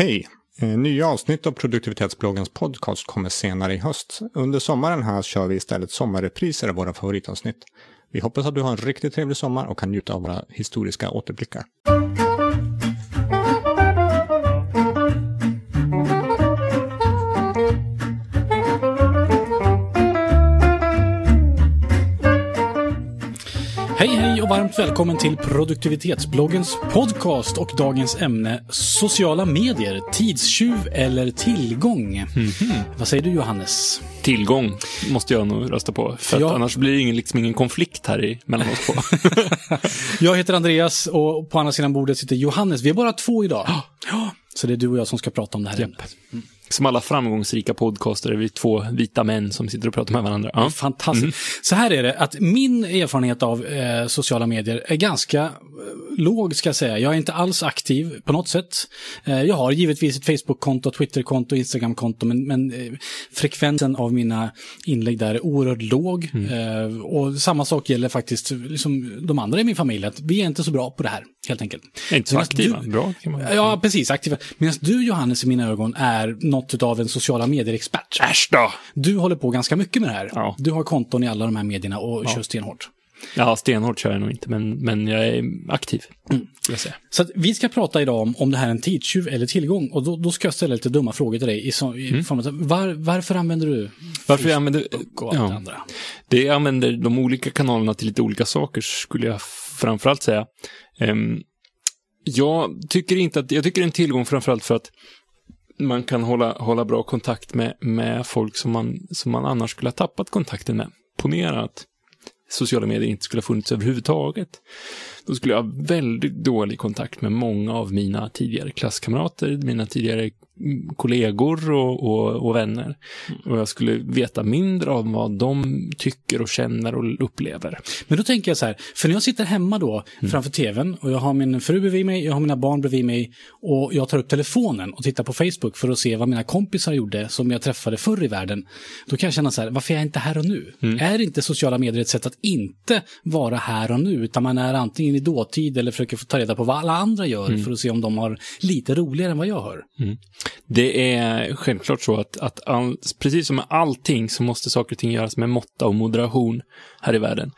Hej! Eh, nya avsnitt av produktivitetsbloggens podcast kommer senare i höst. Under sommaren här kör vi istället sommarrepriser av våra favoritavsnitt. Vi hoppas att du har en riktigt trevlig sommar och kan njuta av våra historiska återblickar. Hej hej och varmt välkommen till produktivitetsbloggens podcast och dagens ämne sociala medier, tidstjuv eller tillgång. Vad säger du Johannes? Tillgång måste jag nog rösta på. För Ja. annars blir det ingen, liksom ingen konflikt här i, mellan oss två. Jag heter Andreas och på andra sidan bordet sitter Johannes. Vi är bara två idag. Ja. Så det är du och jag som ska prata om det här ämnet. Som alla framgångsrika podcaster är vi två vita män som sitter och pratar med varandra. Ja. Fantastiskt. Så här är det, att min erfarenhet av eh, sociala medier är ganska eh, låg, ska jag säga. Jag är inte alls aktiv på något sätt. Eh, jag har givetvis ett Facebook-konto, Twitter-konto, Instagram-konto, men, men eh, frekvensen av mina inlägg där är oerhört låg. Eh, och samma sak gäller faktiskt liksom, de andra i min familj, att vi är inte så bra på det här, helt enkelt. Inte så Medan aktiva. du- Bra kan man Ja, precis. Aktiva. Medan du, Johannes, i mina ögon är något av en sociala medier-expert. Äsch då! Du håller på ganska mycket med det här. Ja. Du har konton i alla de här medierna och kör stenhårt. Ja, stenhårt kör jag nog inte, men, men jag är aktiv. Mm. Så vi ska prata idag om, om det här är en tidstjuv eller tillgång. Och då, då ska jag ställa lite dumma frågor till dig. I, så, i form av, var, varför använder du Mm. Varför jag använder... Och Ja, andra? det jag använder de olika kanalerna till lite olika saker, skulle jag framförallt säga. Ehm, jag tycker inte att... Jag tycker det är en tillgång framförallt för att man kan hålla, hålla bra kontakt med, med folk som man, som man annars skulle ha tappat kontakten med. Ponera att sociala medier inte skulle ha funnits överhuvudtaget. Då skulle jag ha väldigt dålig kontakt med många av mina tidigare klasskamrater, mina tidigare kollegor och, och, och vänner. Och jag skulle veta mindre om vad de tycker och känner och upplever. Men då tänker jag så här, för när jag sitter hemma då Mm. framför tvn och jag har min fru bredvid mig, jag har mina barn bredvid mig och jag tar upp telefonen och tittar på Facebook för att se vad mina kompisar gjorde som jag träffade förr i världen. Då kan jag känna så här, varför är jag inte här och nu? Mm. Är inte sociala medier ett sätt att inte vara här och nu, utan man är antingen i dåtid eller försöker få ta reda på vad alla andra gör Mm. för att se om de har lite roligare än vad jag har. Det är självklart så att, att all, precis som med allting så måste saker och ting göras med måtta och moderation här i världen.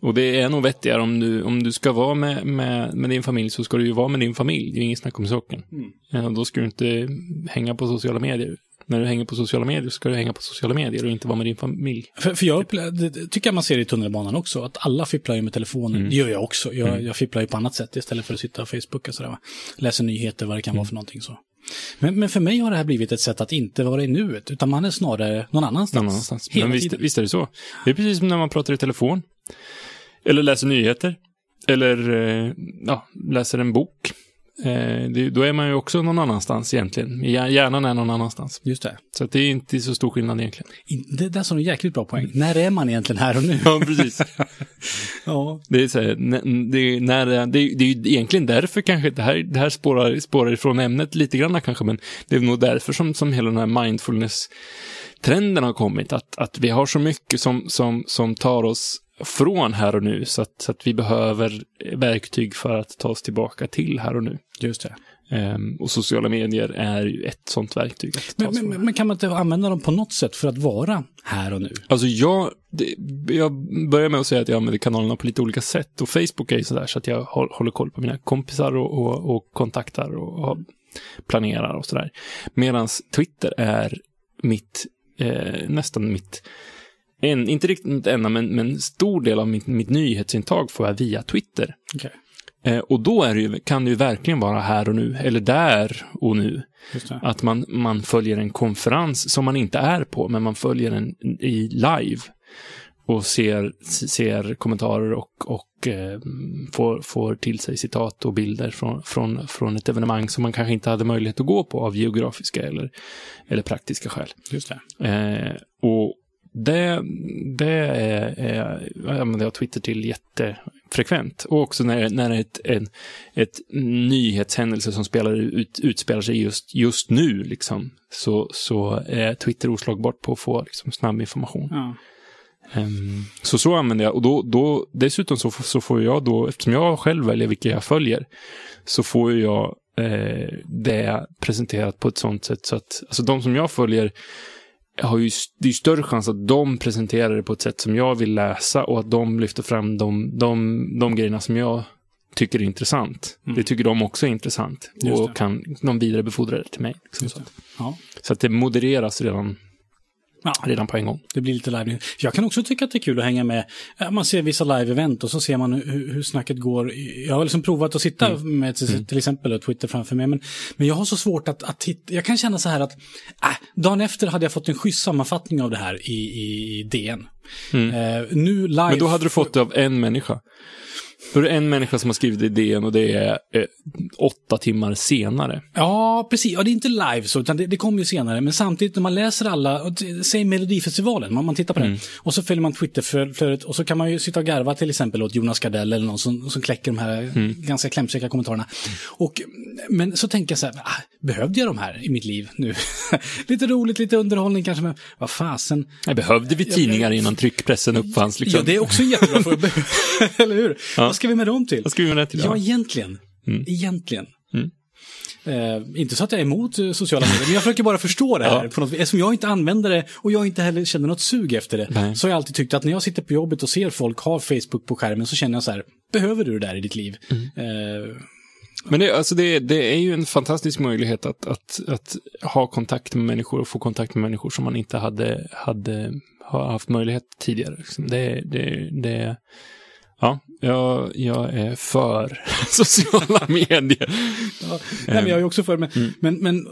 Och det är nog vettigare om du, om du ska vara med, med, med din familj så ska du ju vara med din familj. Det är inget snack om saken. Ja, och då ska du inte hänga på sociala medier. När du hänger på sociala medier ska du hänga på sociala medier och inte vara med din familj. För, för jag det, tycker jag man ser i tunnelbanan också, att alla fipplar ju med telefonen. Mm. Det gör jag också. Jag, jag fipplar ju på annat sätt istället för att sitta och Facebooka sådär. Va? Läser nyheter, vad det kan vara Mm. för någonting så. Men, men för mig har det här blivit ett sätt att inte vara i nuet, utan man är snarare någon annanstans. Någon annanstans. Hela Men visst, tiden. visst är det så. Det är precis som när man pratar i telefon. Eller läser nyheter. Eller eh, ja, läser en bok. Eh, det, då är man ju också någon annanstans egentligen. Hjär- Hjärnan är någon annanstans. Just det. Så det är inte så stor skillnad egentligen. Det där är en jäkligt bra poäng. När är man egentligen här och nu? Ja, precis. ja. Det är, så här, det, är när, det, det är ju egentligen därför kanske, det här, det här spårar, spårar ifrån ämnet lite grann kanske, men det är nog därför som, som hela den här mindfulness-trenden har kommit. Att, att vi har så mycket som, som, som tar oss från här och nu, så att, så att vi behöver verktyg för att ta oss tillbaka till här och nu. Just det. Ehm, och sociala medier är ju ett sånt verktyg. Men, men, men- kan man inte använda dem på något sätt för att vara här och nu? Alltså jag, det, jag börjar med att säga att jag använder kanalerna på lite olika sätt. Och Facebook är ju sådär så att jag håll- håller koll på mina kompisar och, och, och kontaktar och, och planerar och sådär. Medan Twitter är mitt, eh, nästan mitt, en, inte riktigt mitt enda, men, men stor del av mitt, mitt nyhetsintag får jag via Twitter. Okej. Eh, och då är det ju, kan det ju verkligen vara här och nu, eller där och nu. Att man, man följer en konferens som man inte är på, men man följer den i live. Och ser, ser kommentarer och, och eh, får, får till sig citat och bilder från, från, från ett evenemang som man kanske inte hade möjlighet att gå på av geografiska eller, eller praktiska skäl. Just. Eh, och det, det är, är, använder jag Twitter till jättefrekvent. Och också när, när ett, en, ett nyhetshändelse som spelar ut, utspelar sig just, just nu, liksom, så, så är Twitter oslagbart på att få liksom, snabb information. Ja. Ehm, så så använder jag. Och då, då, dessutom så, så får jag då, eftersom jag själv väljer vilka jag följer, så får jag eh, det presenterat på ett sånt sätt så att, alltså de som jag följer har ju, det är ju större chans att de presenterar det på ett sätt som jag vill läsa och att de lyfter fram de, de, de grejerna som jag tycker är intressant. Mm. Det tycker de också är intressant. Och kan de vidarebefordra det till mig. Liksom, så, att, Ja. så att det modereras redan, Ja. redan på en gång. Det blir lite live Jag kan också tycka att det är kul att hänga med. Man ser vissa live-event och så ser man hur, hur snacket går. Jag har liksom provat att sitta Mm. med till, till exempel Twitter framför mig. Men, men jag har så svårt att, att titta. Jag kan känna så här att äh, dagen efter hade jag fått en schysst sammanfattning av det här i, i DN. Eh, nu live. Mm. Men då hade du fått det av en människa. Då är det en människa som har skrivit idén och det är eh, åtta timmar senare. Ja, precis. Ja, det är inte live så, utan det, det kommer ju senare. Men samtidigt när man läser alla, säg Melodifestivalen, man, man tittar på Mm. den. Och så följer man Twitterflödet och så kan man ju sitta och garva till exempel åt Jonas Gardell eller någon som, som kläcker de här Mm. ganska klämkäcka kommentarerna. Och, men så tänker jag så här, ah, behövde jag de här i mitt liv nu? lite roligt, lite underhållning kanske, men vad fasen. Nej, behövde vi tidningar innan tryckpressen uppfanns? Liksom? Ja, det är också en jättebra fråga. eller hur? Ja. Vad ska vi med dem till? Vad ska vi med det till? Ja, egentligen. Mm. Egentligen. Mm. Eh, inte så att jag är emot eh, sociala medier, men jag försöker bara förstå det här. Ja. På något, eftersom jag inte använder det och jag inte heller känner något sug efter det. Nej. Så har jag alltid tyckt att när jag sitter på jobbet och ser folk ha Facebook på skärmen så känner jag så här, behöver du det där i ditt liv? Mm. Eh, Men det, alltså det, det är ju en fantastisk möjlighet att, att, att ha kontakt med människor och få kontakt med människor som man inte hade, hade haft möjlighet tidigare. Liksom. Det, det, det, ja, jag, jag är för sociala medier. Ja, nej, men jag är också för men, Mm. men, men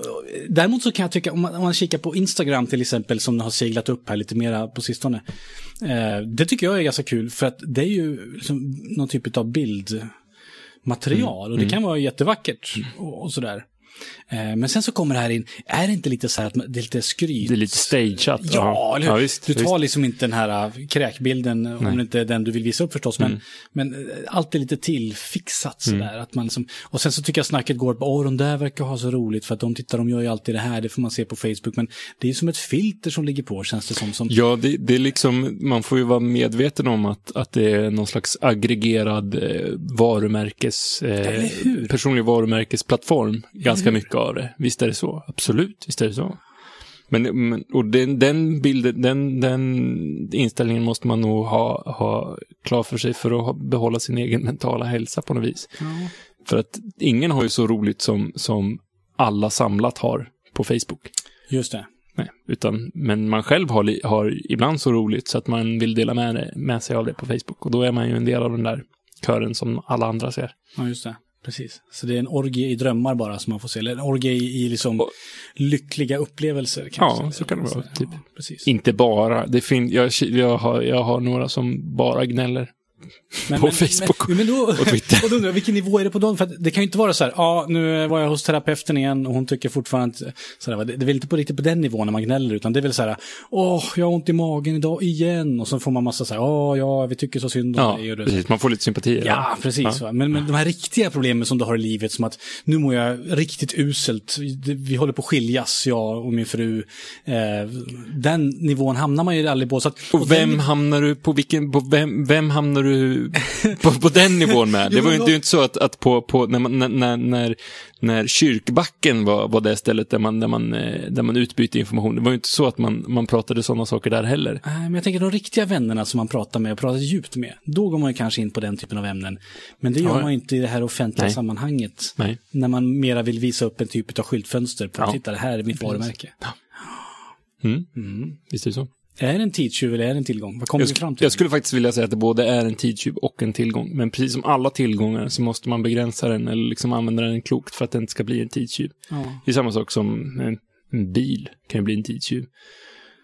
däremot så kan jag tycka, om man, om man kikar på Instagram till exempel, som har seglat upp här lite mera på sistone. Eh, det tycker jag är ganska kul, för att det är ju liksom någon typ av bildmaterial. Och det kan vara jättevackert och, och sådär. Eh, men sen så kommer det här in, är det inte lite så här att det är lite skryt? Det är lite stageat. Ja, eller hur? ja visst, du tar visst. liksom inte den här äh, kräkbilden, om det inte är den du vill visa upp förstås, men, men äh, allt är lite tillfixat sådär. Att man liksom, och sen så tycker jag snacket går på, åh, de där verkar ha så roligt, för att de tittar, de gör ju alltid det här, det får man se på Facebook, men det är som ett filter som ligger på, känns det som. som Ja, det, det är liksom, man får ju vara medveten om att, att det är någon slags aggregerad eh, varumärkes, eh, personlig varumärkesplattform. Ganska mycket av det. Visst är det så? Absolut, visst är det så. Men, men och den, den bilden, den, den inställningen måste man nog ha, ha klar för sig för att behålla sin egen mentala hälsa på något vis. Ja. För att ingen har ju så roligt som, som alla samlat har på Facebook. Just det. Nej, utan, men man själv har, har ibland så roligt så att man vill dela med, med sig av det på Facebook. Och då är man ju en del av den där kören som alla andra ser. Ja, just det. Precis. Så det är en orgie i drömmar bara som man får se. Eller en orgie i, i liksom Och- lyckliga upplevelser. Ja, kanske. så kan det vara, typ. Ja, precis. Inte bara. Det fin- jag, jag, har, jag har några som bara gnäller. Men, på men, Facebook men, men då, och Twitter. och då undrar jag, vilken nivå är det på dem? För att det kan ju inte vara så här, ja, nu var jag hos terapeuten igen och hon tycker fortfarande så här, det det är väl inte på riktigt på den nivån när man gnäller, utan det är väl så här, åh, jag har ont i magen idag igen. Och så får man massa så här, åh, ja, vi tycker så synd om Ja, dig. Precis. Man får lite sympati. Ja, precis. Va? Men, men de här riktiga problemen som du har i livet, som att nu mår jag riktigt uselt, vi, håller på att skiljas, jag och min fru. Eh, den nivån hamnar man ju aldrig på. Så att, Och den- vem hamnar du på vilken, på vem, vem hamnar du på, på den nivån med? Det var ju det är inte så att, att på, på när, man, när- när, när, kyrkbacken var, var det stället där man, där, man, eh, där man utbytte information. Det var ju inte så att man, man pratade sådana saker där heller. Nej, men jag tänker de riktiga vännerna som man pratar med och pratar djupt med. Då går man ju kanske in på den typen av ämnen. Men det gör Ja. man ju inte i det här offentliga Nej. sammanhanget. Nej. När man mera vill visa upp en typ av skyltfönster. För att Ja. titta, det här är mitt varumärke. Mm. Mm. Visst är det så? Är en tidstjuv eller är en tillgång? Vad kommer vi fram till? jag skulle faktiskt vilja säga att det både är en tidstjuv och en tillgång. Men precis som alla tillgångar så måste man begränsa den eller liksom använda den klokt för att den inte ska bli en tidstjuv. Ja. Det är samma sak som en, en bil kan ju bli en tidstjuv.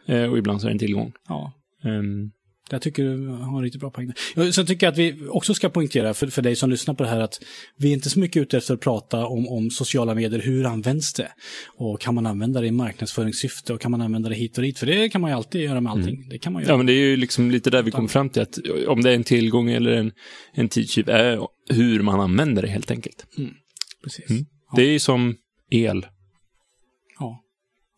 Eh, och ibland så är det en tillgång. ja. Ehm, Jag tycker du har en riktigt bra poäng. Ja, Sen tycker jag att vi också ska poängtera för, för dig som lyssnar på det här att vi är inte så mycket ute efter att prata om, om sociala medier. Hur används det? Och kan man använda det i marknadsföringssyfte och kan man använda det hit och dit? För det kan man ju alltid göra med allting. Det kan man göra. ja, men det är ju liksom lite där vi kommer fram till att om det är en tillgång eller en, en tidstjuv är hur man använder det helt enkelt. Precis. Mm. Det är ju som el.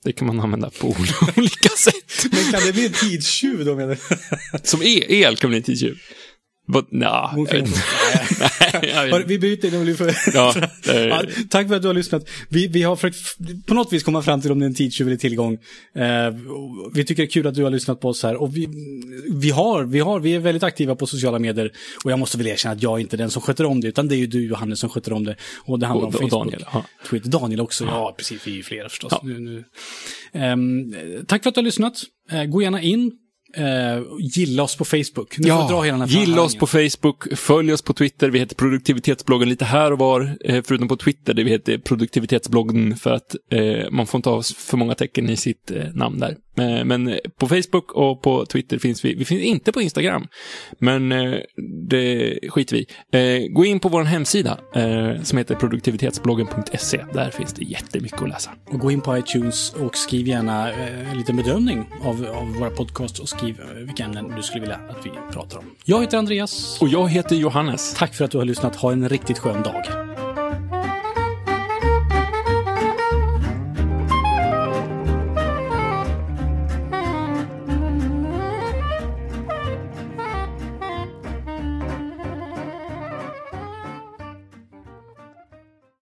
Det kan man använda på olika sätt. Men kan det bli en tidstjuv då menar du? Som el, el kan bli en tidstjuv. Vad- Nja, Hon Hör, vi byter det blir för... Ja, Ja, eh, tack för att du har lyssnat. Vi, vi har försökt på något vis komma fram till om det är en tidstjuv eller tillgång. Eh, vi tycker det är kul att du har lyssnat på oss här. Och vi, vi, har, vi, har, vi är väldigt aktiva på sociala medier. Och jag måste väl erkänna att jag är inte den som sköter om det, utan det är ju du Johannes som sköter om det. Och det handlar Och- om och Facebook. Daniel, ja. Twitter. Daniel också, ja precis. Vi är ju flera förstås. Ja. Nu, nu. Ehm, tack för att du har lyssnat. Eh, gå gärna in. Eh, gilla oss på Facebook. Nu jag dra hela gilla oss på Facebook, följ oss på Twitter. Vi heter produktivitetsbloggen lite här och var, eh, förutom på Twitter där vi heter produktivitetsbloggen för att eh, man får inte ha för många tecken i sitt eh, namn där. Eh, men på Facebook och på Twitter finns vi. Vi finns inte på Instagram, men eh, det skiter vi eh, Gå in på vår hemsida som heter produktivitetsbloggen.se. Där finns det jättemycket att läsa. Och gå in på iTunes och skriv gärna en liten bedömning av, av våra podcast och skriv vilka ämnen du skulle vilja att vi pratar om. Jag heter Andreas. Och jag heter Johannes. Tack för att du har lyssnat. Ha en riktigt skön dag.